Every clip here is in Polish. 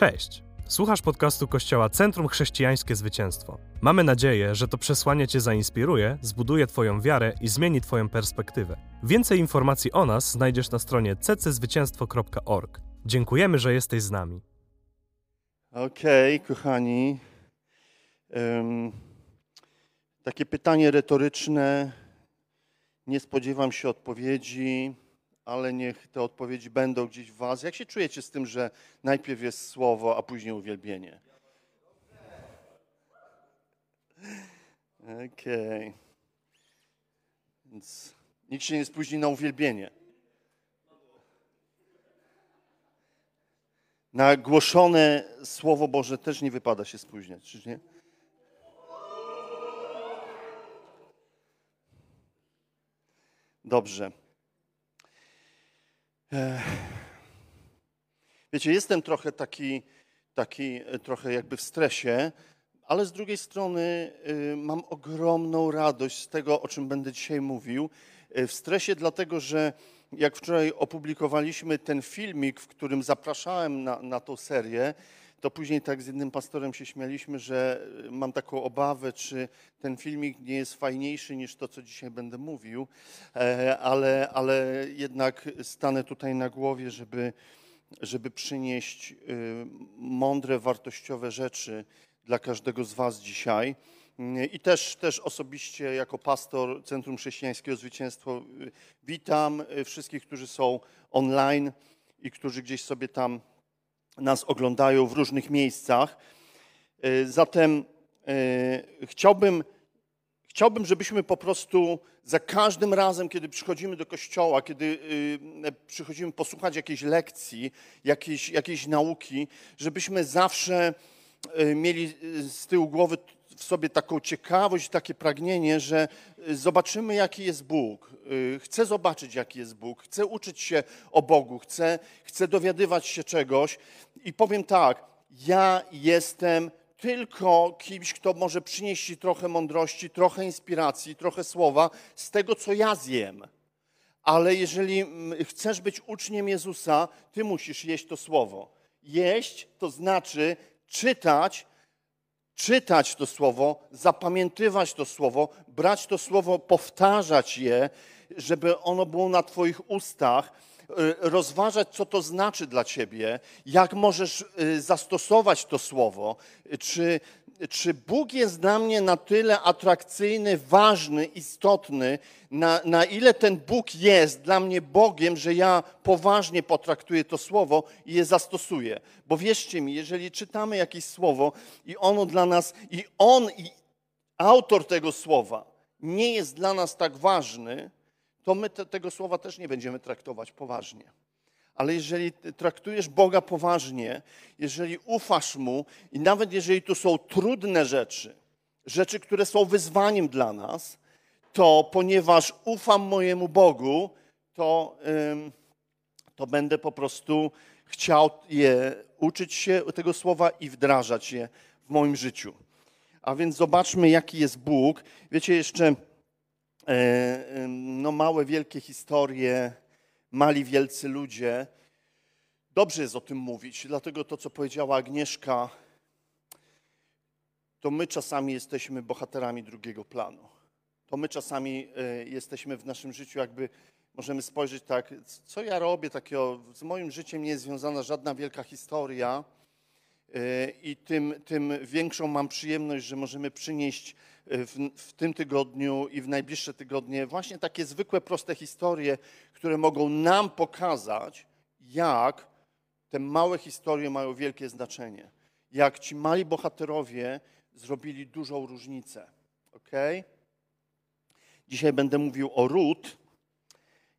Cześć! Słuchasz podcastu Kościoła Centrum Chrześcijańskie Zwycięstwo. Mamy nadzieję, że to przesłanie Cię zainspiruje, zbuduje Twoją wiarę i zmieni Twoją perspektywę. Więcej informacji o nas znajdziesz na stronie cczwycięstwo.org. Dziękujemy, że jesteś z nami. Okej, okay, kochani. Um, takie pytanie retoryczne. Nie spodziewam się odpowiedzi ale niech te odpowiedzi będą gdzieś w Was. Jak się czujecie z tym, że najpierw jest słowo, a później uwielbienie? Okej. Okay. Więc nikt się nie spóźni na uwielbienie. Na głoszone Słowo Boże też nie wypada się spóźniać, czy nie? Dobrze. Wiecie, jestem trochę taki, taki e, trochę jakby w stresie, ale z drugiej strony y, mam ogromną radość z tego, o czym będę dzisiaj mówił. E, w stresie dlatego, że jak wczoraj opublikowaliśmy ten filmik, w którym zapraszałem na, na tą serię, to później tak z jednym pastorem się śmialiśmy, że y, mam taką obawę, czy ten filmik nie jest fajniejszy niż to, co dzisiaj będę mówił, e, ale, ale jednak stanę tutaj na głowie, żeby, żeby przynieść y, mądre, wartościowe rzeczy dla każdego z Was dzisiaj. I też, też osobiście jako pastor Centrum Chrześcijańskiego Zwycięstwo y, witam wszystkich, którzy są online i którzy gdzieś sobie tam nas oglądają w różnych miejscach. E, zatem e, chciałbym, chciałbym, żebyśmy po prostu za każdym razem, kiedy przychodzimy do kościoła, kiedy e, przychodzimy posłuchać jakiejś lekcji, jakiejś, jakiejś nauki, żebyśmy zawsze mieli z tyłu głowy w sobie taką ciekawość, takie pragnienie, że y, zobaczymy, jaki jest Bóg. Y, chcę zobaczyć, jaki jest Bóg. Chcę uczyć się o Bogu. Chcę, chcę dowiadywać się czegoś. I powiem tak, ja jestem tylko kimś, kto może przynieść Ci trochę mądrości, trochę inspiracji, trochę słowa z tego, co ja zjem. Ale jeżeli mm, chcesz być uczniem Jezusa, Ty musisz jeść to słowo. Jeść to znaczy czytać czytać to słowo, zapamiętywać to słowo, brać to słowo, powtarzać je, żeby ono było na Twoich ustach, y, rozważać, co to znaczy dla Ciebie, jak możesz y, zastosować to słowo, czy czy Bóg jest dla mnie na tyle atrakcyjny, ważny, istotny, na, na ile ten Bóg jest dla mnie Bogiem, że ja poważnie potraktuję to słowo i je zastosuję. Bo wierzcie mi, jeżeli czytamy jakieś słowo i ono dla nas, i on, i autor tego słowa nie jest dla nas tak ważny, to my te, tego słowa też nie będziemy traktować poważnie. Ale jeżeli traktujesz Boga poważnie, jeżeli ufasz Mu i nawet jeżeli tu są trudne rzeczy, rzeczy, które są wyzwaniem dla nas, to ponieważ ufam mojemu Bogu, to, to będę po prostu chciał je uczyć się tego słowa i wdrażać je w moim życiu. A więc zobaczmy, jaki jest Bóg. Wiecie, jeszcze e, no, małe, wielkie historie mali, wielcy ludzie. Dobrze jest o tym mówić, dlatego to, co powiedziała Agnieszka, to my czasami jesteśmy bohaterami drugiego planu. To my czasami e, jesteśmy w naszym życiu, jakby możemy spojrzeć tak, co ja robię takiego, z moim życiem nie jest związana żadna wielka historia i tym, tym większą mam przyjemność, że możemy przynieść w, w, tym tygodniu i w najbliższe tygodnie właśnie takie zwykłe, proste historie, które mogą nam pokazać, jak te małe historie mają wielkie znaczenie. Jak ci mali bohaterowie zrobili dużą różnicę. Ok? Dzisiaj będę mówił o Rut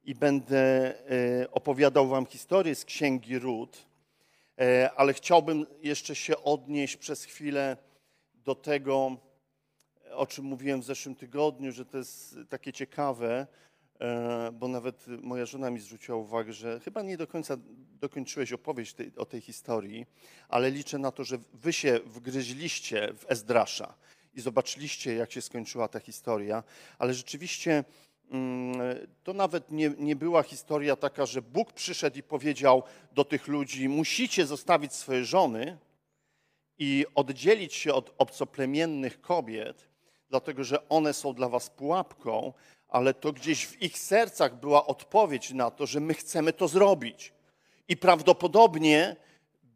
i będę e, opowiadał Wam historię z księgi Rut, ale chciałbym jeszcze się odnieść przez chwilę do tego, o czym mówiłem w zeszłym tygodniu, że to jest takie ciekawe, e, bo nawet moja żona mi zwróciła uwagę, że chyba nie do końca dokończyłeś opowieść tej, o tej historii, ale liczę na to, że wy się wgryźliście w Ezdrasza i zobaczyliście, jak się skończyła ta historia, ale rzeczywiście to nawet nie, nie była historia taka, że Bóg przyszedł i powiedział do tych ludzi: Musicie zostawić swoje żony i oddzielić się od obcoplemiennych kobiet, dlatego że one są dla was pułapką, ale to gdzieś w ich sercach była odpowiedź na to, że my chcemy to zrobić. I prawdopodobnie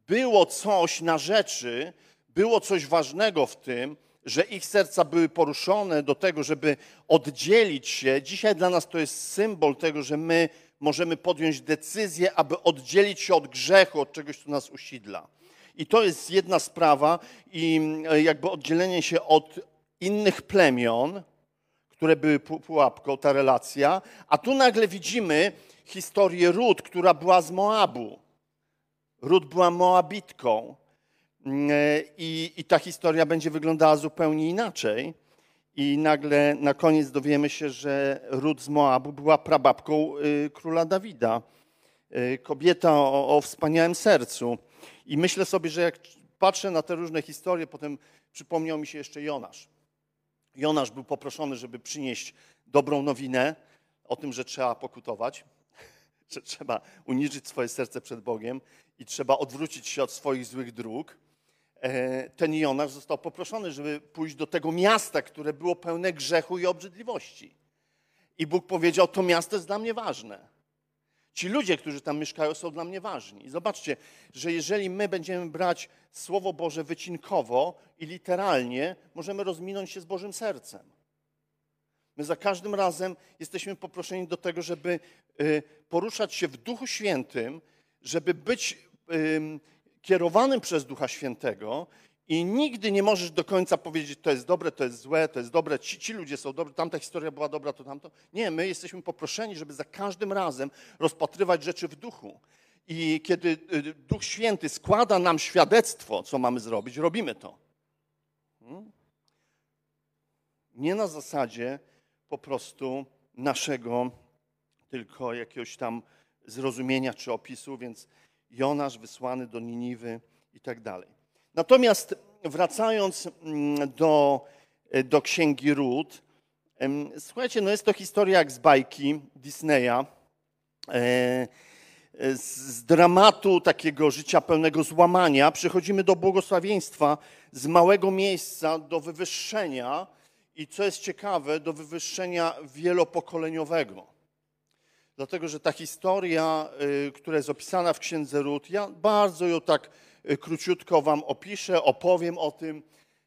było coś na rzeczy, było coś ważnego w tym, że ich serca były poruszone do tego, żeby oddzielić się. Dzisiaj dla nas to jest symbol tego, że my możemy podjąć decyzję, aby oddzielić się od grzechu, od czegoś, co nas usidla. I to jest jedna sprawa, i e, jakby oddzielenie się od innych plemion, które były pułapką, ta relacja. A tu nagle widzimy historię Rut, która była z Moabu. Rut była Moabitką. Mm, e, I, I ta historia będzie wyglądała zupełnie inaczej. I nagle na koniec dowiemy się, że Rut z Moabu była prababką y, króla Dawida. Y, kobieta o, o wspaniałym sercu. I myślę sobie, że jak patrzę na te różne historie, potem przypomniał mi się jeszcze Jonasz. Jonasz był poproszony, żeby przynieść dobrą nowinę o tym, że trzeba pokutować, że trzeba uniżyć swoje serce przed Bogiem i trzeba odwrócić się od swoich złych dróg. E, ten Jonasz został poproszony, żeby pójść do tego miasta, które było pełne grzechu i obrzydliwości. I Bóg powiedział: To miasto jest dla mnie ważne. Ci ludzie, którzy tam mieszkają, są dla mnie ważni. I zobaczcie, że jeżeli my będziemy brać Słowo Boże wycinkowo i literalnie, możemy rozminąć się z Bożym sercem. My za każdym razem jesteśmy poproszeni do tego, żeby y, poruszać się w Duchu Świętym, żeby być kierowanym przez Ducha Świętego i nigdy nie możesz do końca powiedzieć, to jest dobre, to jest złe, to jest dobre, ci, ci, ludzie są dobrzy, tamta historia była dobra, to tamto. Nie, my jesteśmy poproszeni, żeby za każdym razem rozpatrywać rzeczy w duchu. I kiedy y, Duch Święty składa nam świadectwo, co mamy zrobić, robimy to. Hmm? Nie na zasadzie po prostu naszego tylko jakiegoś tam zrozumienia czy opisu, więc Jonasz wysłany do Niniwy i tak dalej. Natomiast wracając mm, do, e, do księgi Ród, słuchajcie, no jest to historia jak z bajki Disneya, e, z dramatu takiego życia pełnego złamania przechodzimy do błogosławieństwa z małego miejsca do wywyższenia i co jest ciekawe, do wywyższenia wielopokoleniowego. Dlatego, że ta historia, y, która jest opisana w księdze Ród, ja bardzo ją tak Y, króciutko Wam opiszę, opowiem o tym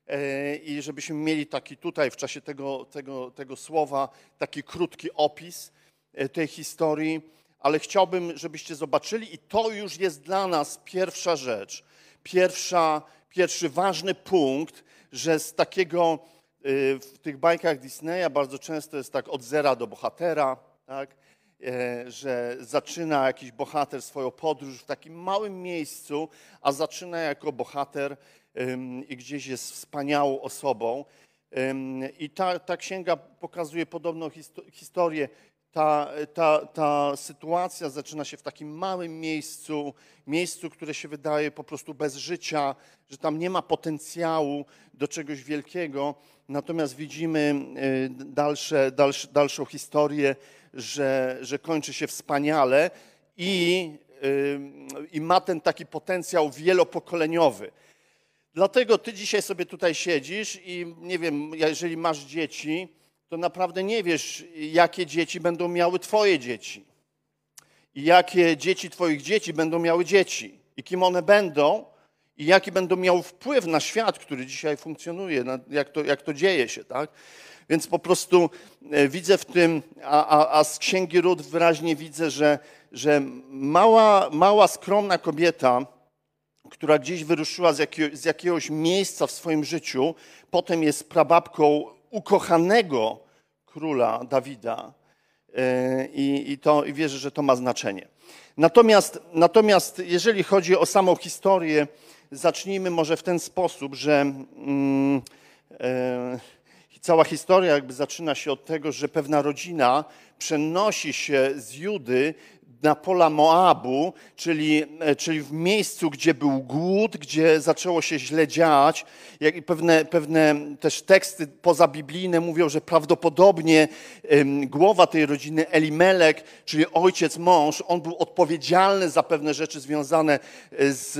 e, i żebyśmy mieli taki tutaj w czasie tego, tego, tego słowa taki krótki opis e, tej historii, ale chciałbym, żebyście zobaczyli i to już jest dla nas pierwsza rzecz, pierwsza, pierwszy ważny punkt, że z takiego y, w tych bajkach Disneya bardzo często jest tak od zera do bohatera, tak? E, że zaczyna jakiś bohater swoją podróż w takim małym miejscu, a zaczyna jako bohater i gdzieś jest wspaniałą osobą. I ta, ta księga pokazuje podobną historię. Ta, ta, ta sytuacja zaczyna się w takim małym miejscu, miejscu, które się wydaje po prostu bez życia, że tam nie ma potencjału do czegoś wielkiego. Natomiast widzimy y, dalsze, dalsze, dalszą historię że, że kończy się wspaniale i, i ma ten taki potencjał wielopokoleniowy. Dlatego ty dzisiaj sobie tutaj siedzisz i nie wiem, jeżeli masz dzieci, to naprawdę nie wiesz, jakie dzieci będą miały twoje dzieci. I jakie dzieci twoich dzieci będą miały dzieci. I kim one będą i jaki będą miały wpływ na świat, który dzisiaj funkcjonuje, jak to, jak to dzieje się, tak? Więc po prostu e, widzę w tym, a, a, a z Księgi Ród wyraźnie widzę, że, że mała, mała, skromna kobieta, która gdzieś wyruszyła z, jakiego, z jakiegoś miejsca w swoim życiu, potem jest prababką ukochanego króla Dawida. E, I, i, to, I wierzę, że to ma znaczenie. Natomiast, natomiast jeżeli chodzi o samą historię, zacznijmy może w ten sposób, że mm, e, cała historia jakby zaczyna się od tego, że pewna rodzina przenosi się z Judy na pola Moabu, czyli, e, czyli w miejscu, gdzie był głód, gdzie zaczęło się źle dziać. Jak pewne, pewne też teksty pozabiblijne mówią, że prawdopodobnie głowa tej rodziny Elimelek, czyli ojciec, mąż, on był odpowiedzialny za pewne rzeczy związane z,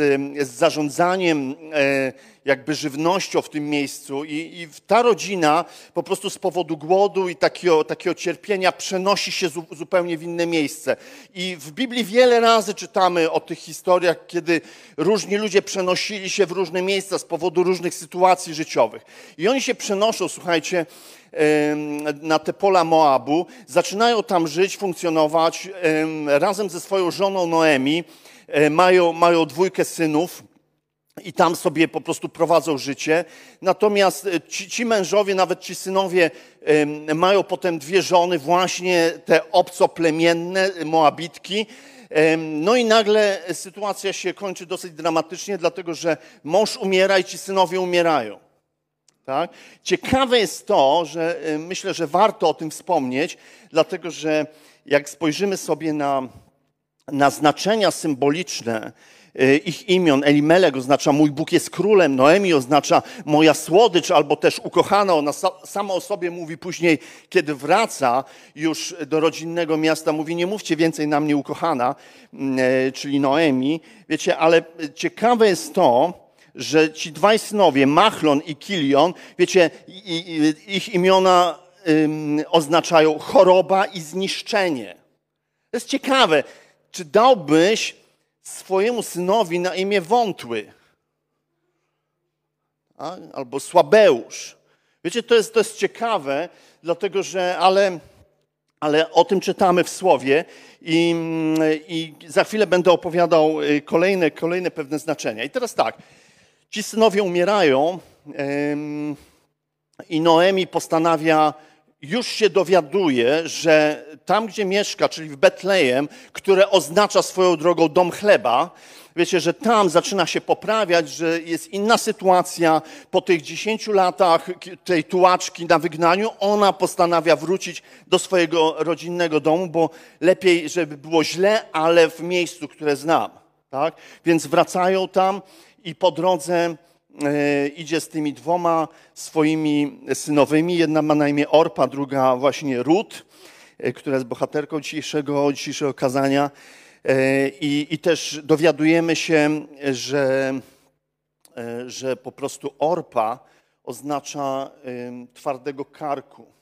z zarządzaniem e, jakby żywnością w tym miejscu i, i ta rodzina po prostu z powodu głodu i takiego, takiego cierpienia przenosi się zu, zupełnie w inne miejsce. I w Biblii wiele razy czytamy o tych historiach, kiedy różni ludzie przenosili się w różne miejsca z powodu różnych sytuacji życiowych. I oni się przenoszą, słuchajcie, na te pola Moabu, zaczynają tam żyć, funkcjonować razem ze swoją żoną Noemi. Mają, mają dwójkę synów i tam sobie po prostu prowadzą życie. Natomiast e, ci, ci, mężowie, nawet ci synowie, mają potem dwie żony, właśnie te obcoplemienne Moabitki. No i nagle sytuacja się kończy dosyć dramatycznie, dlatego że mąż umiera i ci synowie umierają. Tak? Ciekawe jest to, że e, myślę, że warto o tym wspomnieć, dlatego że jak spojrzymy sobie na, na znaczenia symboliczne, E, ich imion. Elimelek oznacza mój Bóg jest królem, Noemi oznacza moja słodycz albo też ukochana. Ona sama o sobie mówi później, kiedy wraca już do rodzinnego miasta, mówi nie mówcie więcej na mnie ukochana, mm, e, czyli Noemi. Wiecie, ale ciekawe jest to, że ci dwaj synowie, Machlon i Kilion, wiecie, ich imiona oznaczają choroba i zniszczenie. To jest ciekawe. Czy dałbyś swojemu synowi na imię Wątły a? albo Słabeusz. Wiecie, to jest, to jest ciekawe, dlatego że, ale, ale o tym czytamy w Słowie i, i za chwilę będę opowiadał y, kolejne, kolejne pewne znaczenia. I teraz tak, ci synowie umierają ym, i Noemi postanawia już się dowiaduje, że tam, gdzie mieszka, czyli w Betlejem, które oznacza swoją drogą dom chleba, wiecie, że tam zaczyna się poprawiać, że jest inna sytuacja. Po tych dziesięciu latach tej tułaczki na wygnaniu, ona postanawia wrócić do swojego rodzinnego domu, bo lepiej, żeby było źle, ale w miejscu, które znam. Tak? Więc wracają tam i po drodze idzie z tymi dwoma swoimi synowymi. Jedna ma na imię Orpa, druga właśnie Rut, e, która jest bohaterką dzisiejszego, dzisiejszego kazania. E, I, I też dowiadujemy się, że, że po prostu Orpa oznacza twardego karku.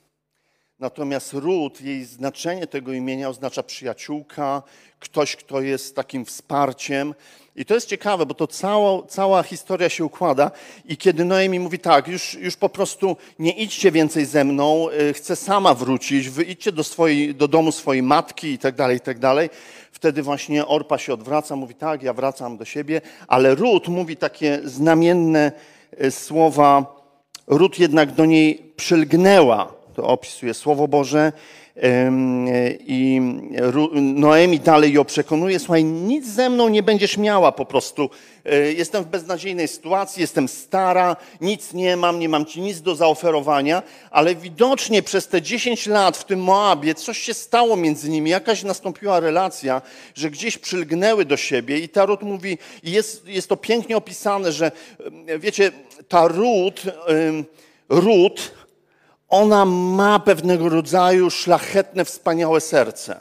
Natomiast Rut, jej znaczenie tego imienia oznacza przyjaciółka, ktoś, kto jest takim wsparciem. I to jest ciekawe, bo to cała, cała historia się układa i kiedy Noemi mówi tak, już, już po prostu nie idźcie więcej ze mną, y, chcę sama wrócić, wyjdźcie do, swojej, do domu swojej matki i tak dalej, i tak dalej. Wtedy właśnie Orpa się odwraca, mówi tak, ja wracam do siebie, ale Rut mówi takie znamienne y, słowa, Rut jednak do niej przylgnęła, to opisuje Słowo Boże, i Noemi dalej ją przekonuje, słuchaj, nic ze mną nie będziesz miała po prostu. E, jestem w beznadziejnej sytuacji, jestem stara, nic nie mam, nie mam ci nic do zaoferowania, ale widocznie przez te 10 lat w tym Moabie coś się stało między nimi, jakaś nastąpiła relacja, że gdzieś przylgnęły do siebie i ta Rut mówi, jest, jest to pięknie opisane, że wiecie, ta Rut, Rut ona ma pewnego rodzaju szlachetne, wspaniałe serce.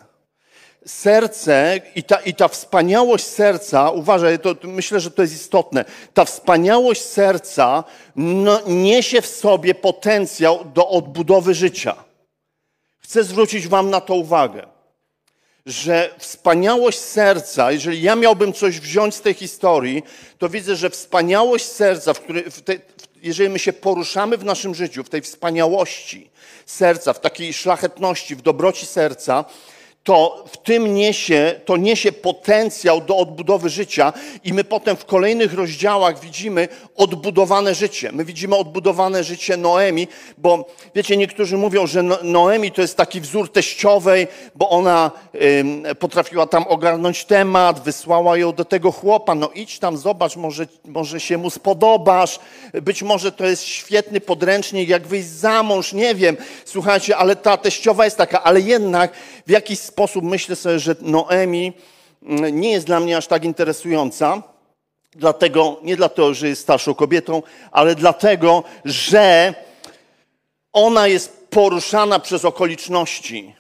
Serce i ta, i ta wspaniałość serca, uważaj, to, myślę, że to jest istotne. Ta wspaniałość serca no, niesie w sobie potencjał do odbudowy życia. Chcę zwrócić Wam na to uwagę, że wspaniałość serca, jeżeli ja miałbym coś wziąć z tej historii, to widzę, że wspaniałość serca, w której, w tej, jeżeli my się poruszamy w naszym życiu, w tej wspaniałości serca, w takiej szlachetności, w dobroci serca, to w tym niesie, to niesie potencjał do odbudowy życia i my potem w kolejnych rozdziałach widzimy odbudowane życie. My widzimy odbudowane życie Noemi, bo wiecie, niektórzy mówią, że no, Noemi to jest taki wzór teściowej, bo ona potrafiła tam ogarnąć temat, wysłała ją do tego chłopa, no idź tam, zobacz, może, może się mu spodobasz, być może to jest świetny podręcznik, jak wyjść za mąż, nie wiem, słuchajcie, ale ta teściowa jest taka, ale jednak w jakiś sposób myślę sobie, że Noemi mm, nie jest dla mnie aż tak interesująca. Dlatego, nie dlatego, że jest starszą kobietą, ale dlatego, że ona jest poruszana przez okoliczności.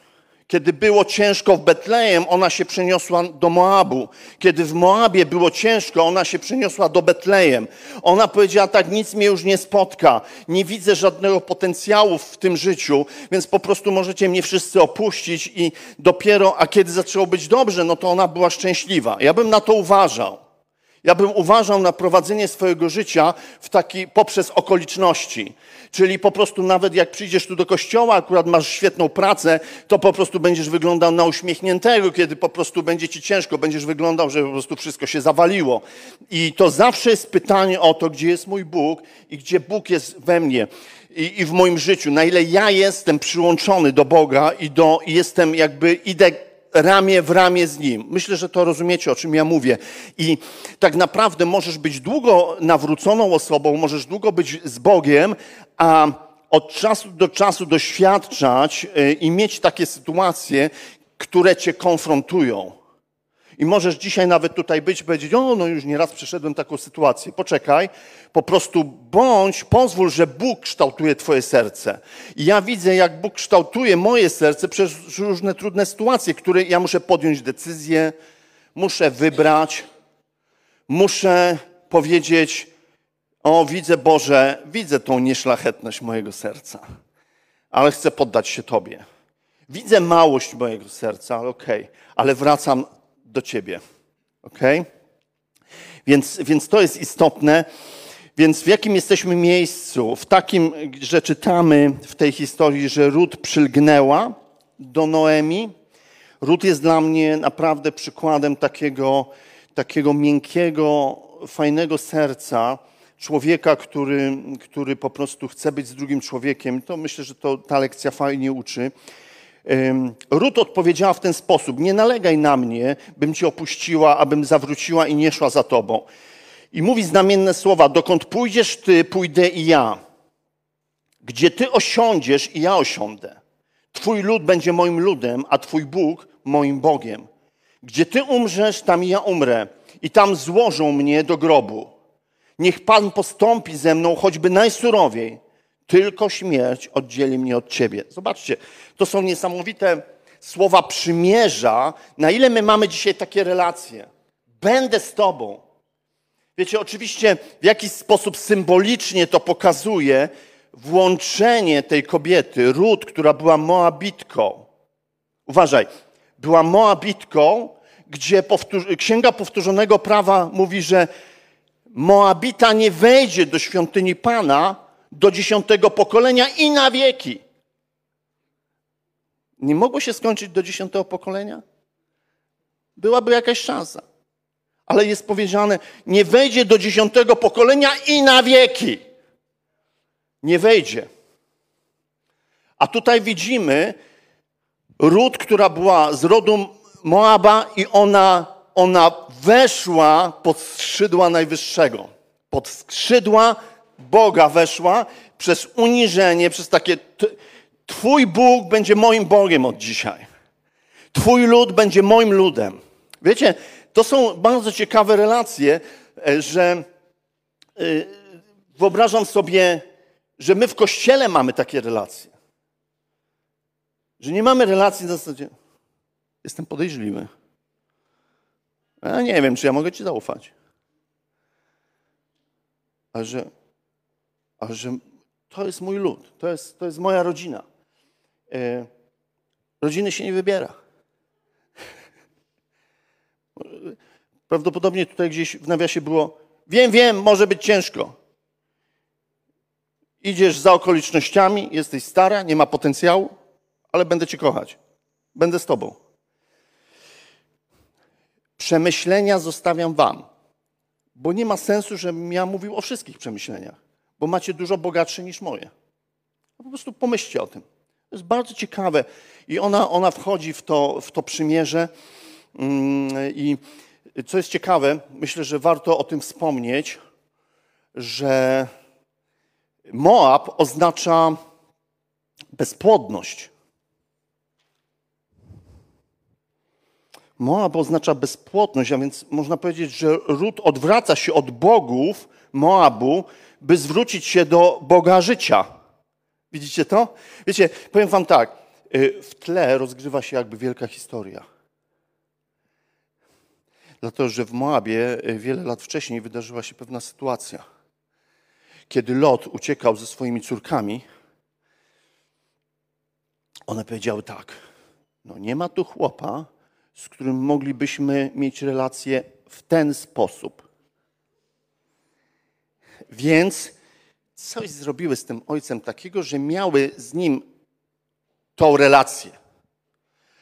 Kiedy było ciężko w Betlejem, ona się przeniosła do Moabu. Kiedy w Moabie było ciężko, ona się przeniosła do Betlejem. Ona powiedziała tak, nic mnie już nie spotka. Nie widzę żadnego potencjału w tym życiu, więc po prostu możecie mnie wszyscy opuścić i dopiero, a kiedy zaczęło być dobrze, no to ona była szczęśliwa. Ja bym na to uważał. Ja bym uważał na prowadzenie swojego życia w taki, poprzez okoliczności. Czyli po prostu nawet jak przyjdziesz tu do kościoła, akurat masz świetną pracę, to po prostu będziesz wyglądał na uśmiechniętego, kiedy po prostu będzie ci ciężko, będziesz wyglądał, że po prostu wszystko się zawaliło. I to zawsze jest pytanie o to, gdzie jest mój Bóg i gdzie Bóg jest we mnie i, i w moim życiu. Na ile ja jestem przyłączony do Boga i, do, i jestem jakby, idę ramię w ramię z Nim. Myślę, że to rozumiecie, o czym ja mówię. I tak naprawdę możesz być długo nawróconą osobą, możesz długo być z Bogiem, a od czasu do czasu doświadczać y, i mieć takie sytuacje, które cię konfrontują. I możesz dzisiaj nawet tutaj być powiedzieć, o, no już nieraz przeszedłem taką sytuację. Poczekaj, po prostu bądź, pozwól, że Bóg kształtuje twoje serce. I ja widzę, jak Bóg kształtuje moje serce przez różne trudne sytuacje, które ja muszę podjąć decyzję, muszę wybrać, muszę powiedzieć, o, widzę Boże, widzę tą nieszlachetność mojego serca, ale chcę poddać się Tobie. Widzę małość mojego serca, ale okej, okay, ale wracam do Ciebie. Ok? Więc, więc to jest istotne. Więc w jakim jesteśmy miejscu? W takim, że czytamy w tej historii, że Rut przylgnęła do Noemi. Rut jest dla mnie naprawdę przykładem takiego, takiego miękkiego, fajnego serca człowieka, który, który po prostu chce być z drugim człowiekiem. To myślę, że to ta lekcja fajnie uczy. Rut odpowiedziała w ten sposób: Nie nalegaj na mnie, bym cię opuściła, abym zawróciła i nie szła za tobą. I mówi znamienne słowa: Dokąd pójdziesz ty, pójdę i ja. Gdzie ty osiądziesz i ja osiądę. Twój lud będzie moim ludem, a twój Bóg moim Bogiem. Gdzie ty umrzesz, tam i ja umrę, i tam złożą mnie do grobu. Niech Pan postąpi ze mną choćby najsurowiej, tylko śmierć oddzieli mnie od Ciebie. Zobaczcie, to są niesamowite słowa przymierza. Na ile my mamy dzisiaj takie relacje? Będę z Tobą. Wiecie, oczywiście w jakiś sposób symbolicznie to pokazuje włączenie tej kobiety, Rut, która była Moabitką. Uważaj, była Moabitką, gdzie Księga Powtórzonego Prawa mówi, że Moabita nie wejdzie do świątyni Pana, do dziesiątego pokolenia i na wieki. Nie mogło się skończyć do dziesiątego pokolenia? Byłaby jakaś szansa. Ale jest powiedziane, nie wejdzie do dziesiątego pokolenia i na wieki. Nie wejdzie. A tutaj widzimy ród, która była z rodu Moaba i ona, ona weszła pod skrzydła Najwyższego. Pod skrzydła Boga weszła przez uniżenie, przez takie. Twój Bóg będzie moim Bogiem od dzisiaj. Twój lud będzie moim ludem. Wiecie, to są bardzo ciekawe relacje, e, że e, wyobrażam sobie, że my w kościele mamy takie relacje. Że nie mamy relacji na zasadzie, jestem podejrzliwy. Ja nie wiem, czy ja mogę Ci zaufać. Ale że ale że to jest mój lud, to jest, to jest moja rodzina. E, rodziny się nie wybiera. Prawdopodobnie tutaj gdzieś w nawiasie było, wiem, wiem, może być ciężko. Idziesz za okolicznościami, jesteś stara, nie ma potencjału, ale będę cię kochać. Będę z tobą. Przemyślenia zostawiam wam, bo nie ma sensu, żebym ja mówił o wszystkich przemyśleniach bo macie dużo bogatsze niż moje. Po prostu pomyślcie o tym. To jest bardzo ciekawe. I ona, ona wchodzi w to, w to przymierze. Mm, I co jest ciekawe, myślę, że warto o tym wspomnieć, że Moab oznacza bezpłodność. Moab oznacza bezpłodność, a więc można powiedzieć, że Rut odwraca się od bogów Moabu, by zwrócić się do Boga życia. Widzicie to? Wiecie, powiem wam tak, y, w tle rozgrywa się jakby wielka historia. Dlatego, że w Moabie y, wiele lat wcześniej wydarzyła się pewna sytuacja. Kiedy Lot uciekał ze swoimi córkami, one powiedziały tak, no nie ma tu chłopa, z którym moglibyśmy mieć relację w ten sposób. Więc coś zrobiły z tym ojcem takiego, że miały z nim tą relację.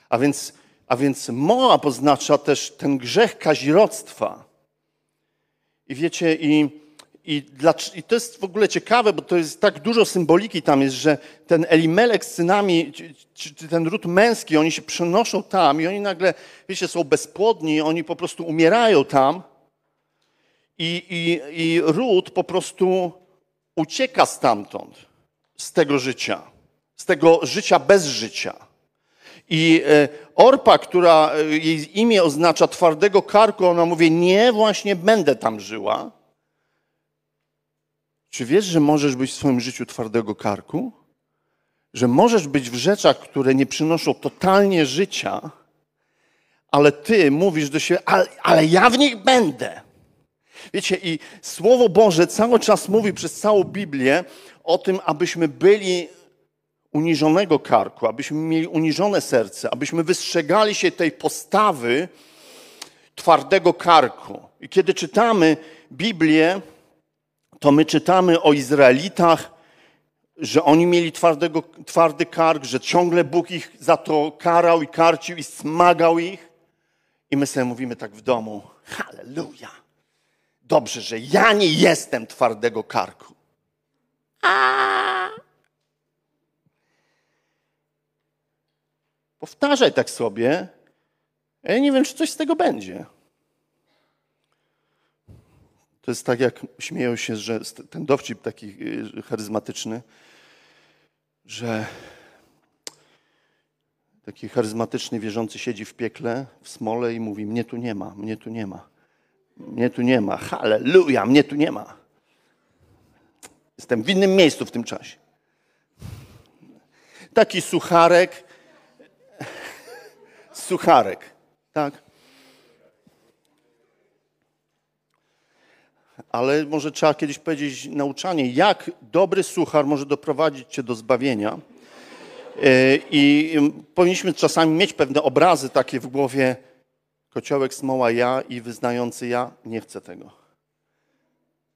A więc, a więc Moab oznacza też ten grzech kazirodztwa. I wiecie, i i, dla, I, to jest w ogóle ciekawe, bo to jest tak dużo symboliki tam jest, że ten Elimelek z synami, czy, czy ten ród męski, oni się przenoszą tam i oni nagle, wiecie, są bezpłodni, oni po prostu umierają tam i, i, i ród po prostu ucieka stamtąd, z tego życia, z tego życia bez życia. I e, Orpa, która e, jej imię oznacza twardego karku, ona mówi, nie, właśnie będę tam żyła czy wiesz, że możesz być w swoim życiu twardego karku? Że możesz być w rzeczach, które nie przynoszą totalnie życia, ale ty mówisz do siebie, ale, ale ja w nich będę. Wiecie, i Słowo Boże cały czas mówi przez całą Biblię o tym, abyśmy byli uniżonego karku, abyśmy mieli uniżone serce, abyśmy wystrzegali się tej postawy twardego karku. I kiedy czytamy Biblię, to my czytamy o Izraelitach, że oni mieli twardego, twardy kark, że ciągle Bóg ich za to karał i karcił i smagał ich. I my sobie mówimy tak w domu, halleluja. Dobrze, że ja nie jestem twardego karku. A! Powtarzaj tak sobie. Ja nie wiem, czy coś z tego będzie. To jest tak, jak śmieją się, że ten dowcip taki y, charyzmatyczny, że taki charyzmatyczny wierzący siedzi w piekle, w smole i mówi: Mnie tu nie ma, mnie tu nie ma, mnie tu nie ma, halleluja, mnie tu nie ma. Jestem w innym miejscu w tym czasie. Taki sucharek, sucharek, tak? ale może trzeba kiedyś powiedzieć nauczanie, jak dobry suchar może doprowadzić cię do zbawienia. E, I powinniśmy czasami mieć pewne obrazy takie w głowie. Kociołek, smoła, ja i wyznający ja nie chcę tego.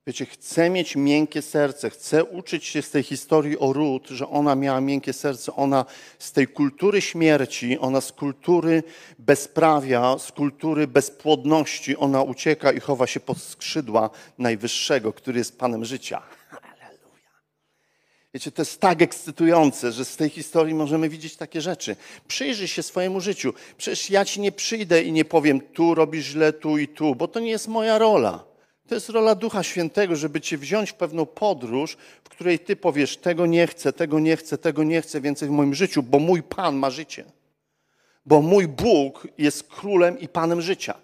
Wiecie, chcę mieć miękkie serce, chcę uczyć się z tej historii o Rut, że ona miała miękkie serce, ona z tej kultury śmierci, ona z kultury bezprawia, z kultury bezpłodności, ona ucieka i chowa się pod skrzydła Najwyższego, który jest Panem życia. Wiecie, to jest tak ekscytujące, że z tej historii możemy widzieć takie rzeczy. Przyjrzyj się swojemu życiu. Przecież ja ci nie przyjdę i nie powiem, tu robisz źle, tu i tu, bo to nie jest moja rola. To jest rola Ducha Świętego, żeby cię wziąć w pewną podróż, w której ty powiesz: Tego nie chcę, tego nie chcę, tego nie chcę więcej w moim życiu, bo mój Pan ma życie. Bo mój Bóg jest królem i Panem życia.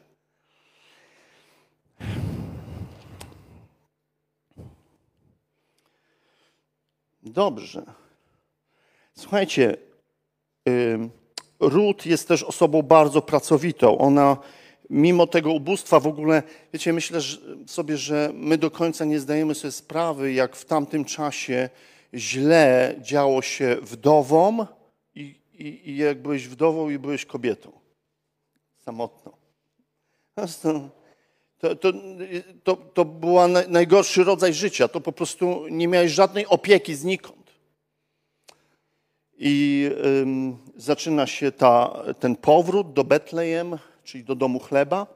Dobrze. Słuchajcie, Ruth jest też osobą bardzo pracowitą. Ona mimo tego ubóstwa w ogóle, wiecie, myślę sobie, że my do końca nie zdajemy sobie sprawy, jak w tamtym czasie źle działo się wdowom i, i, i jak byłeś wdową i byłeś kobietą. Samotną. To, to, to, to był najgorszy rodzaj życia. To po prostu nie miałeś żadnej opieki znikąd. I ym, zaczyna się ta, ten powrót do Betlejem, czyli do domu chleba.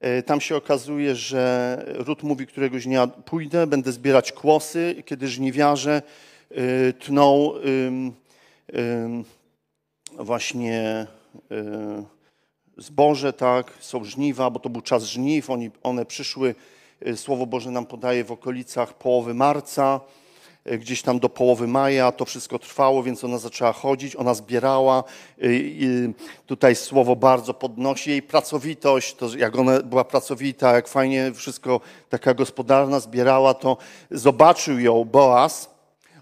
E, tam się okazuje, że Rut mówi któregoś dnia pójdę, będę zbierać kłosy, kiedy żniwiarze e, tną właśnie e, zboże, tak, są żniwa, bo to był czas żniw, Oni, one przyszły, Słowo Boże nam podaje w okolicach połowy marca e, gdzieś tam do połowy maja to wszystko trwało, więc ona zaczęła chodzić, ona zbierała. Tutaj słowo bardzo podnosi jej pracowitość, to jak ona była pracowita, jak fajnie wszystko taka gospodarna zbierała, to zobaczył ją Boaz.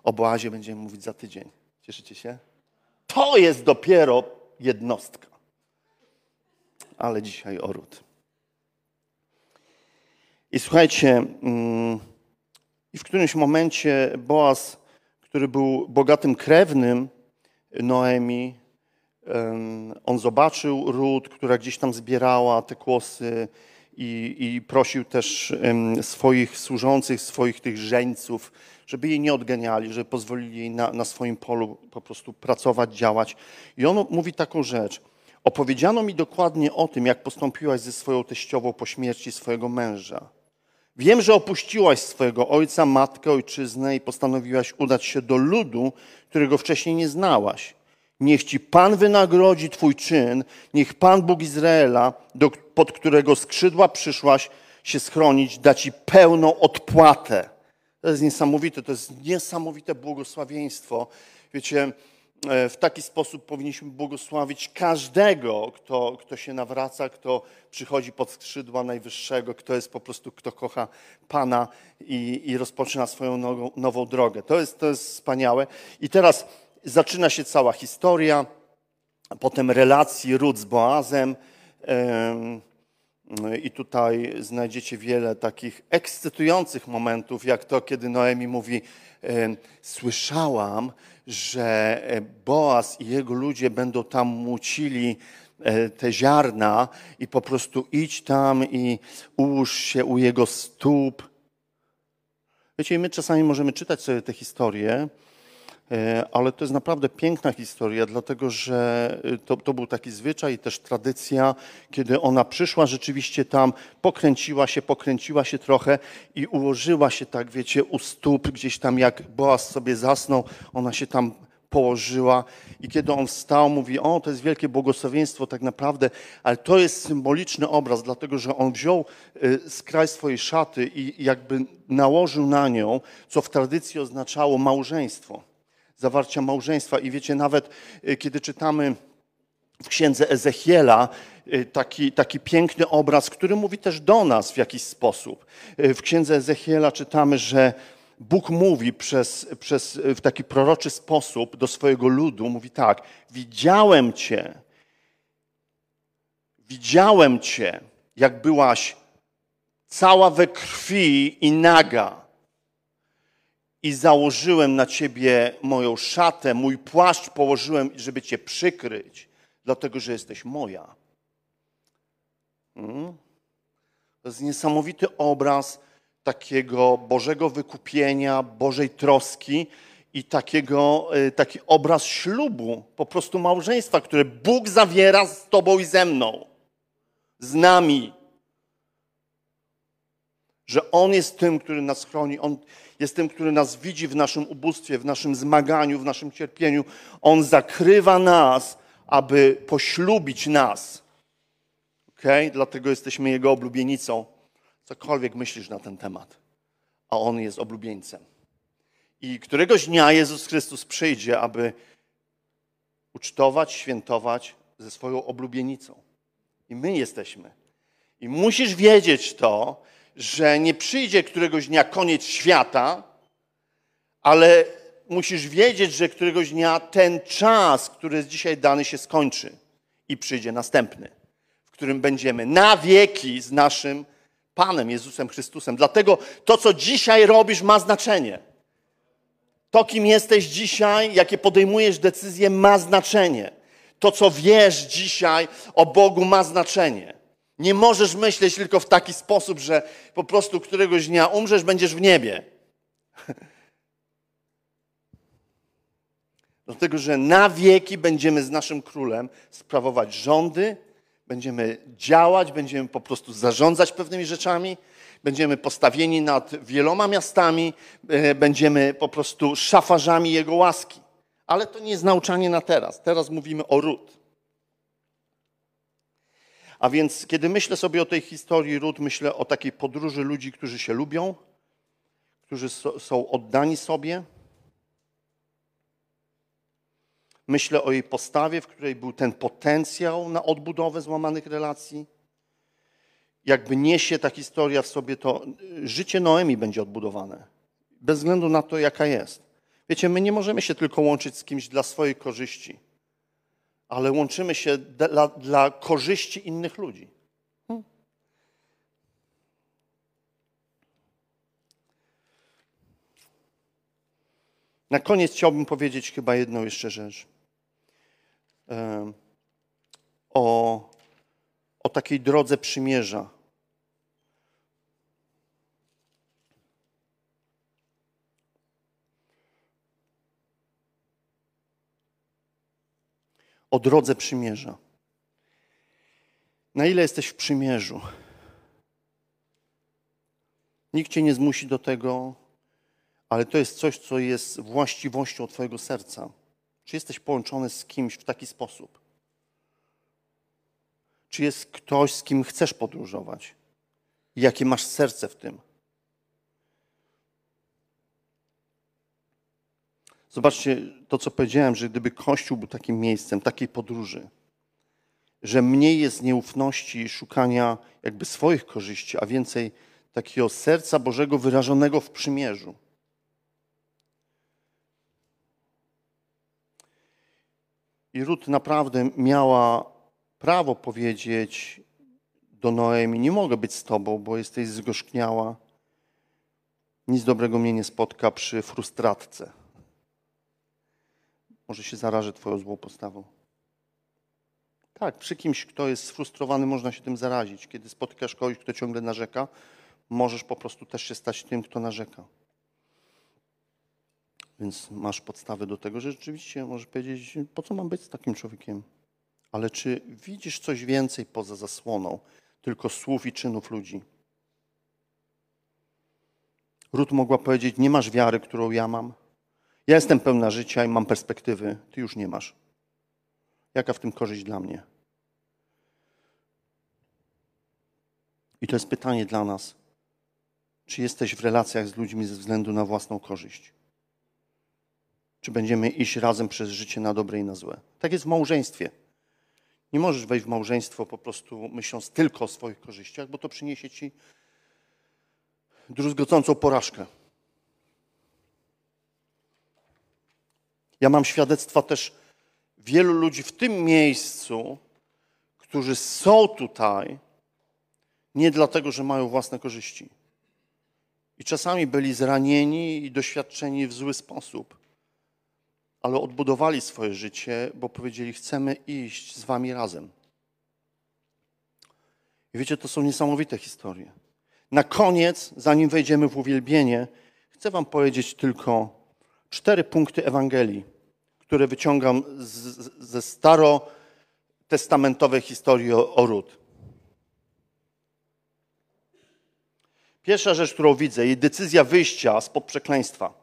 O Boazie będziemy mówić za tydzień. Cieszycie się? To jest dopiero jednostka. Ale dzisiaj o ród. I słuchajcie, mm, i w którymś momencie Boaz, który był bogatym krewnym Noemi, on zobaczył ród, która gdzieś tam zbierała te kłosy i, i prosił też swoich służących, swoich tych żeńców, żeby jej nie odganiali, żeby pozwolili jej na, na swoim polu po prostu pracować, działać. I on mówi taką rzecz. Opowiedziano mi dokładnie o tym, jak postąpiłaś ze swoją teściową po śmierci swojego męża. Wiem, że opuściłaś swojego ojca, matkę, ojczyznę i postanowiłaś udać się do ludu, którego wcześniej nie znałaś. Niech ci Pan wynagrodzi Twój czyn, niech Pan Bóg Izraela, do, pod którego skrzydła przyszłaś się schronić, da Ci pełną odpłatę. To jest niesamowite, to jest niesamowite błogosławieństwo. Wiecie, w taki sposób powinniśmy błogosławić każdego, kto, kto się nawraca, kto przychodzi pod skrzydła Najwyższego, kto jest po prostu, kto kocha Pana i, i rozpoczyna swoją nową, nową drogę. To jest, to jest wspaniałe. I teraz zaczyna się cała historia, potem relacji Rut z Boazem. I tutaj znajdziecie wiele takich ekscytujących momentów, jak to, kiedy Noemi mówi: Słyszałam, że e, Boaz i jego ludzie będą tam mucili e, te ziarna i po prostu idź tam i ułóż się u jego stóp. Wiecie, my czasami możemy czytać sobie te historie, ale to jest naprawdę piękna historia, dlatego że to, to, był taki zwyczaj i też tradycja, kiedy ona przyszła rzeczywiście tam, pokręciła się, pokręciła się trochę i ułożyła się tak, wiecie, u stóp, gdzieś tam jak Boaz sobie zasnął, ona się tam położyła i kiedy on wstał, mówi, o, to jest wielkie błogosławieństwo tak naprawdę, ale to jest symboliczny obraz, dlatego że on wziął skraj swojej szaty i jakby nałożył na nią, co w tradycji oznaczało małżeństwo, zawarcia małżeństwa. I wiecie, nawet y, kiedy czytamy w księdze Ezechiela y, taki, taki piękny obraz, który mówi też do nas w jakiś sposób. W księdze Ezechiela czytamy, że Bóg mówi przez, przez, w taki proroczy sposób do swojego ludu, mówi tak, widziałem Cię, widziałem Cię, jak byłaś cała we krwi i naga. I założyłem na Ciebie moją szatę, mój płaszcz położyłem, żeby Cię przykryć, dlatego że jesteś moja. Hmm? To jest niesamowity obraz takiego Bożego wykupienia, Bożej troski i takiego, e, taki obraz ślubu, po prostu małżeństwa, które Bóg zawiera z Tobą i ze mną, z nami. Że On jest tym, który nas chroni, On jest tym, który nas widzi w naszym ubóstwie, w naszym zmaganiu, w naszym cierpieniu. On zakrywa nas, aby poślubić nas. Okay? Dlatego jesteśmy Jego oblubienicą cokolwiek myślisz na ten temat, a On jest oblubieńcem. I któregoś dnia Jezus Chrystus przyjdzie, aby ucztować, świętować ze swoją oblubienicą. I my jesteśmy. I musisz wiedzieć to, że nie przyjdzie któregoś dnia koniec świata, ale musisz wiedzieć, że któregoś dnia ten czas, który jest dzisiaj dany, się skończy i przyjdzie następny, w którym będziemy na wieki z naszym Panem Jezusem Chrystusem. Dlatego to, co dzisiaj robisz, ma znaczenie. To, kim jesteś dzisiaj, jakie podejmujesz decyzje, ma znaczenie. To, co wiesz dzisiaj o Bogu, ma znaczenie. Nie możesz myśleć tylko w taki sposób, że po prostu któregoś dnia umrzesz, będziesz w niebie. Dlatego, że na wieki będziemy z naszym królem sprawować rządy, będziemy działać, będziemy po prostu zarządzać pewnymi rzeczami, będziemy postawieni nad wieloma miastami, e, będziemy po prostu szafarzami Jego łaski. Ale to nie jest nauczanie na teraz. Teraz mówimy o ród. A więc, kiedy myślę sobie o tej historii ród, myślę o takiej podróży ludzi, którzy się lubią, którzy są oddani sobie. Myślę o jej postawie, w której był ten potencjał na odbudowę złamanych relacji. Jakby niesie ta historia w sobie, to życie Noemi będzie odbudowane. Bez względu na to, jaka jest. Wiecie, my nie możemy się tylko łączyć z kimś dla swojej korzyści, ale łączymy się dla, dla korzyści innych ludzi. Na koniec chciałbym powiedzieć chyba jedną jeszcze rzecz. O, o takiej drodze przymierza. O drodze przymierza. Na ile jesteś w przymierzu? Nikt cię nie zmusi do tego, ale to jest coś, co jest właściwością Twojego serca. Czy jesteś połączony z kimś w taki sposób? Czy jest ktoś, z kim chcesz podróżować? Jakie masz serce w tym? Zobaczcie to, co powiedziałem, że gdyby Kościół był takim miejscem, takiej podróży, że mniej jest nieufności i szukania jakby swoich korzyści, a więcej takiego serca Bożego wyrażonego w przymierzu. I Rut naprawdę miała prawo powiedzieć do Noemi: Nie mogę być z tobą, bo jesteś zgorzkniała. Nic dobrego mnie nie spotka przy frustratce. Może się zarażę Twoją złą postawą. Tak, przy kimś, kto jest sfrustrowany, można się tym zarazić. Kiedy spotykasz kogoś, kto ciągle narzeka, możesz po prostu też się stać tym, kto narzeka. Więc masz podstawę do tego, że rzeczywiście możesz powiedzieć, po co mam być z takim człowiekiem? Ale czy widzisz coś więcej poza zasłoną, tylko słów i czynów ludzi? Rut mogła powiedzieć, nie masz wiary, którą ja mam. Ja jestem pełna życia i mam perspektywy, ty już nie masz. Jaka w tym korzyść dla mnie? I to jest pytanie dla nas. Czy jesteś w relacjach z ludźmi ze względu na własną korzyść? Czy będziemy iść razem przez życie na dobre i na złe? Tak jest w małżeństwie. Nie możesz wejść w małżeństwo po prostu myśląc tylko o swoich korzyściach, bo to przyniesie ci druzgocącą porażkę. Ja mam świadectwa też wielu ludzi w tym miejscu, którzy są tutaj nie dlatego, że mają własne korzyści. I czasami byli zranieni i doświadczeni w zły sposób ale odbudowali swoje życie, bo powiedzieli: Chcemy iść z Wami razem. I wiecie, to są niesamowite historie. Na koniec, zanim wejdziemy w uwielbienie, chcę Wam powiedzieć tylko cztery punkty Ewangelii, które wyciągam z, ze starotestamentowej historii o, o. Pierwsza rzecz, którą widzę, jej decyzja wyjścia spod przekleństwa.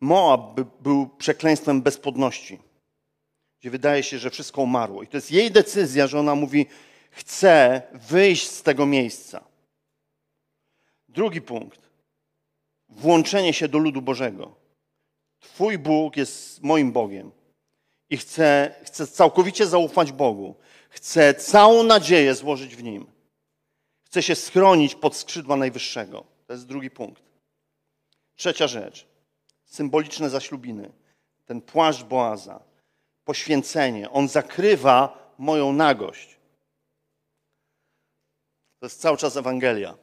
Moab był przekleństwem bezpłodności, gdzie wydaje się, że wszystko umarło. I to jest jej decyzja, że ona mówi: Chcę wyjść z tego miejsca. Drugi punkt. Włączenie się do ludu Bożego. Twój Bóg jest moim Bogiem. I chcę, chcę całkowicie zaufać Bogu. Chcę całą nadzieję złożyć w Nim. Chcę się schronić pod skrzydła Najwyższego. To jest drugi punkt. Trzecia rzecz symboliczne zaślubiny. Ten płaszcz Boaza, poświęcenie, on zakrywa moją nagość. To jest cały czas Ewangelia.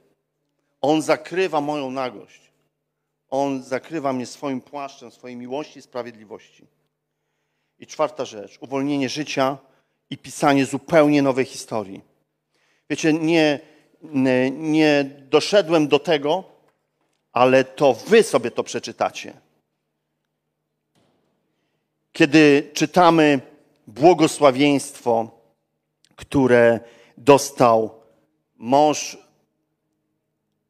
On zakrywa moją nagość. On zakrywa mnie swoim płaszczem, swojej miłości i sprawiedliwości. I czwarta rzecz, uwolnienie życia i pisanie zupełnie nowej historii. Wiecie, nie, nie, nie doszedłem do tego, ale to wy sobie to przeczytacie. Kiedy czytamy błogosławieństwo, które dostał mąż,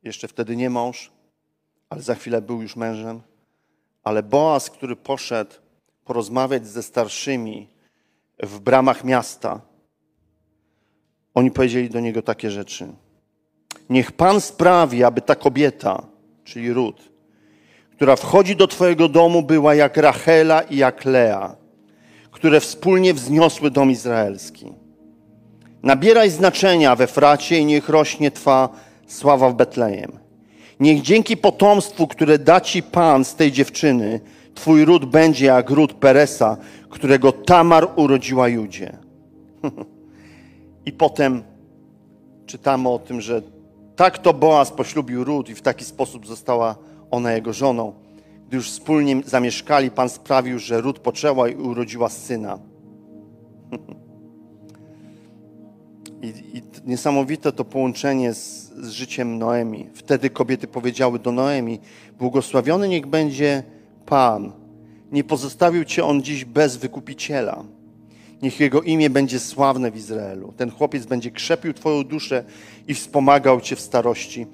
jeszcze wtedy nie mąż, ale za chwilę był już mężem, ale Boaz, który poszedł porozmawiać ze starszymi w bramach miasta, oni powiedzieli do niego takie rzeczy. Niech Pan sprawi, aby ta kobieta czyli Ród, która wchodzi do Twojego domu, była jak Rachela i jak Lea, które wspólnie wzniosły dom izraelski. Nabieraj znaczenia we Fracie i niech rośnie Twa sława w Betlejem. Niech dzięki potomstwu, które da Ci Pan z tej dziewczyny, Twój ród będzie jak ród Peresa, którego Tamar urodziła Judzie. I potem czytamy o tym, że tak to Boaz poślubił Ród i w taki sposób została ona jego żoną. Gdy już wspólnie zamieszkali, Pan sprawił, że Ród poczęła i urodziła syna. I, I, niesamowite to połączenie z, z życiem Noemi. Wtedy kobiety powiedziały do Noemi: Błogosławiony niech będzie Pan. Nie pozostawił cię on dziś bez wykupiciela. Niech jego imię będzie sławne w Izraelu. Ten chłopiec będzie krzepił Twoją duszę i wspomagał Cię w starości,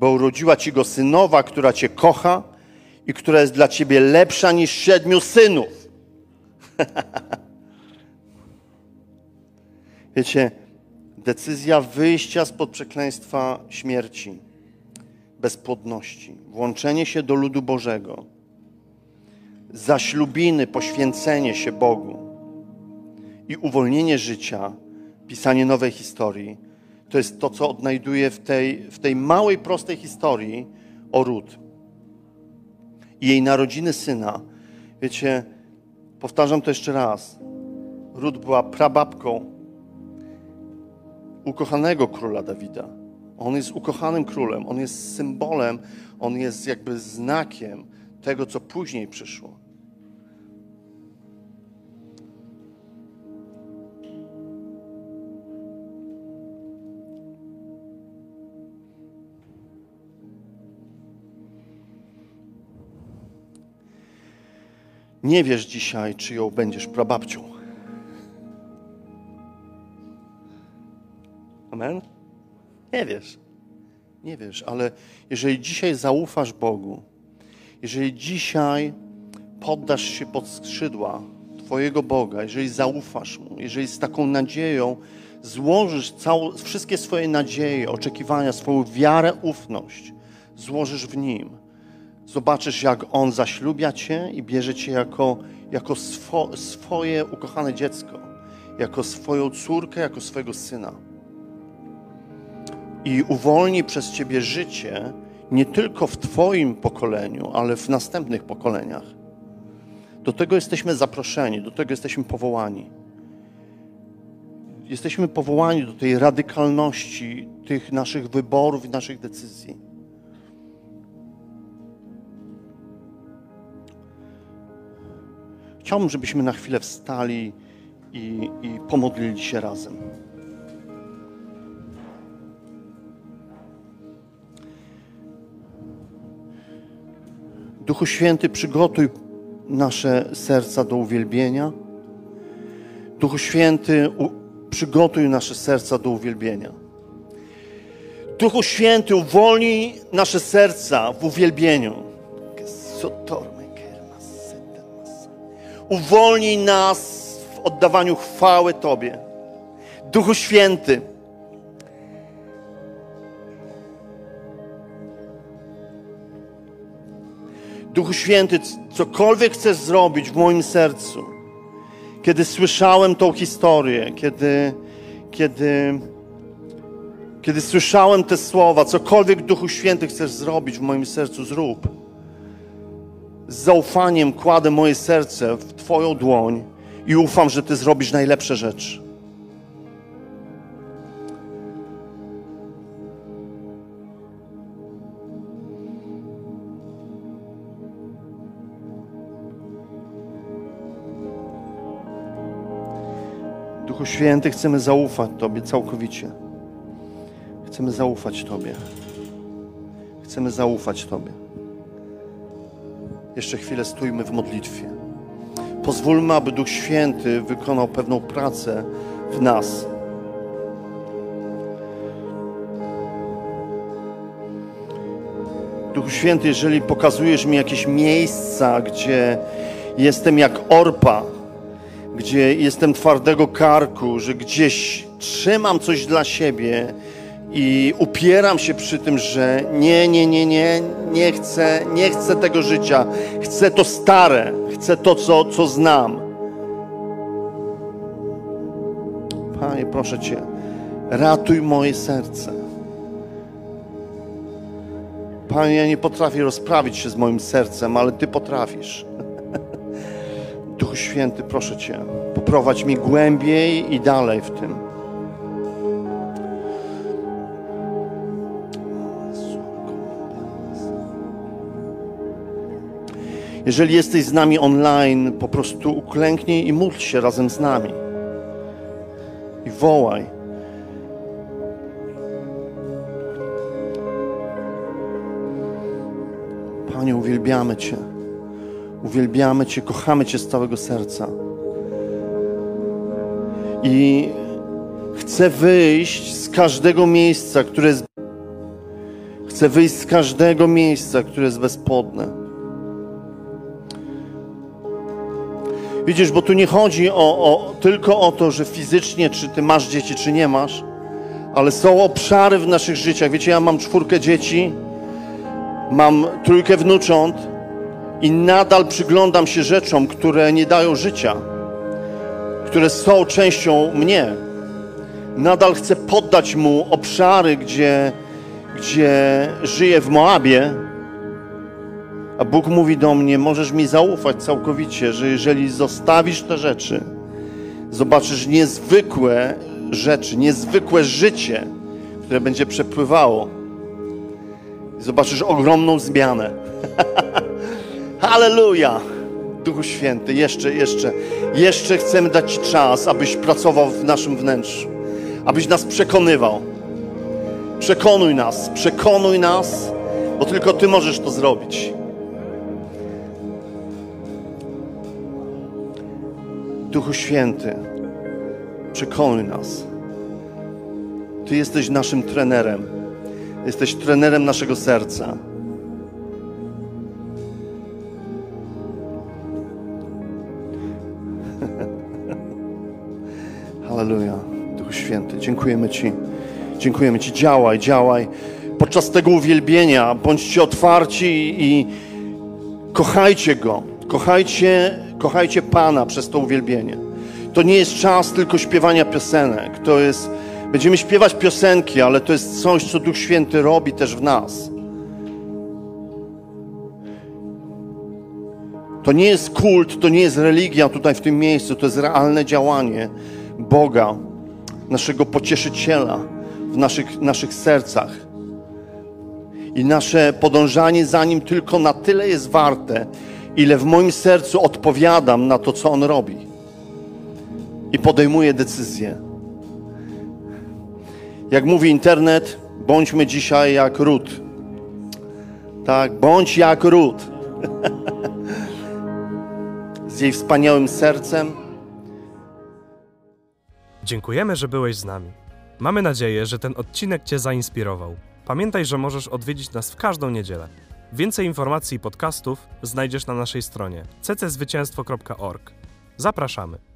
bo urodziła Ci go synowa, która Cię kocha i która jest dla Ciebie lepsza niż siedmiu synów. Wiecie, decyzja wyjścia spod przekleństwa śmierci, bezpłodności, włączenie się do ludu Bożego, zaślubiny, poświęcenie się Bogu i uwolnienie życia, pisanie nowej historii, to jest to, co odnajduję w tej, w tej małej, prostej historii o Ród i jej narodziny syna. Wiecie, powtarzam to jeszcze raz. Ród była prababką ukochanego króla Dawida. On jest ukochanym królem, on jest symbolem, on jest jakby znakiem tego, co później przyszło. Nie wiesz dzisiaj, czy ją będziesz prababcią. Amen? Nie wiesz. Nie wiesz, ale jeżeli dzisiaj zaufasz Bogu, jeżeli dzisiaj poddasz się pod skrzydła Twojego Boga, jeżeli zaufasz Mu, jeżeli z taką nadzieją złożysz całą, wszystkie swoje nadzieje, oczekiwania, swoją wiarę, ufność, złożysz w Nim, zobaczysz, jak On zaślubia Cię i bierze Cię jako, jako swo, swoje ukochane dziecko, jako swoją córkę, jako swojego syna. I uwolni przez Ciebie życie nie tylko w Twoim pokoleniu, ale w następnych pokoleniach. Do tego jesteśmy zaproszeni, do tego jesteśmy powołani. Jesteśmy powołani do tej radykalności tych naszych wyborów i naszych decyzji. Chciałbym, żebyśmy na chwilę wstali i, i pomodlili się razem. Duchu Święty, przygotuj nasze serca do uwielbienia. Duchu Święty, przygotuj nasze serca do uwielbienia. Duchu Święty, uwolnij nasze serca w uwielbieniu. Uwolnij nas w oddawaniu chwały Tobie. Duchu Święty, Duchu Święty, cokolwiek chcesz zrobić w moim sercu, kiedy słyszałem tą historię, kiedy, kiedy, kiedy słyszałem te słowa, cokolwiek Duchu Święty chcesz zrobić w moim sercu, zrób. Z zaufaniem kładę moje serce w Twoją dłoń i ufam, że Ty zrobisz najlepsze rzeczy. Duchu Święty, chcemy zaufać Tobie całkowicie. Chcemy zaufać Tobie. Chcemy zaufać Tobie. Jeszcze chwilę stójmy w modlitwie. Pozwólmy, aby Duch Święty wykonał pewną pracę w nas. Duchu Święty, jeżeli pokazujesz mi jakieś miejsca, gdzie jestem jak orpa, gdzie jestem twardego karku, że gdzieś trzymam coś dla siebie i upieram się przy tym, że nie, nie, nie, nie, nie chcę, nie chcę tego życia. Chcę to stare, chcę to, co, co znam. Panie, proszę Cię, ratuj moje serce. Panie, ja nie potrafię rozprawić się z moim sercem, ale Ty potrafisz. Święty, proszę Cię, poprowadź mi głębiej i dalej w tym. Jeżeli jesteś z nami online, po prostu uklęknij i módl się razem z nami. I wołaj. Panie, uwielbiamy Cię. Uwielbiamy Cię, kochamy Cię z całego serca. I chcę wyjść z każdego miejsca, które jest. Chcę wyjść z każdego miejsca, które jest bezpodne. Widzisz, bo tu nie chodzi o, o, tylko o to, że fizycznie, czy ty masz dzieci, czy nie masz, ale są obszary w naszych życiach. Wiecie, ja mam czwórkę dzieci, mam trójkę wnucząt i nadal przyglądam się rzeczom, które nie dają życia, które są częścią mnie. Nadal chcę poddać mu obszary, gdzie, gdzie żyję w Moabie, a Bóg mówi do mnie: Możesz mi zaufać całkowicie, że jeżeli zostawisz te rzeczy, zobaczysz niezwykłe rzeczy, niezwykłe życie, które będzie przepływało. Zobaczysz ogromną zmianę. Halleluja! Duchu Święty, jeszcze, jeszcze, jeszcze chcemy dać Ci czas, abyś pracował w naszym wnętrzu, abyś nas przekonywał. Przekonuj nas, przekonuj nas, bo tylko Ty możesz to zrobić. Duchu Święty, przekonuj nas. Ty jesteś naszym trenerem. Jesteś trenerem naszego serca. Halleluja. Duchu Święty, dziękujemy Ci. Dziękujemy Ci. Działaj, działaj. Podczas tego uwielbienia bądźcie otwarci i kochajcie Go. Kochajcie, kochajcie Pana przez to uwielbienie. To nie jest czas tylko śpiewania piosenek. To jest, będziemy śpiewać piosenki, ale to jest coś, co Duch Święty robi też w nas. To nie jest kult, to nie jest religia tutaj w tym miejscu, to jest realne działanie Boga, naszego pocieszyciela w naszych, naszych sercach. I nasze podążanie za Nim tylko na tyle jest warte, ile w moim sercu odpowiadam na to, co On robi. I podejmuję decyzje. Jak mówi internet, bądźmy dzisiaj jak ród. Tak, bądź jak ród. Z jej wspaniałym sercem. Dziękujemy, że byłeś z nami. Mamy nadzieję, że ten odcinek Cię zainspirował. Pamiętaj, że możesz odwiedzić nas w każdą niedzielę. Więcej informacji i podcastów znajdziesz na naszej stronie cczwycięstwo.org. Zapraszamy.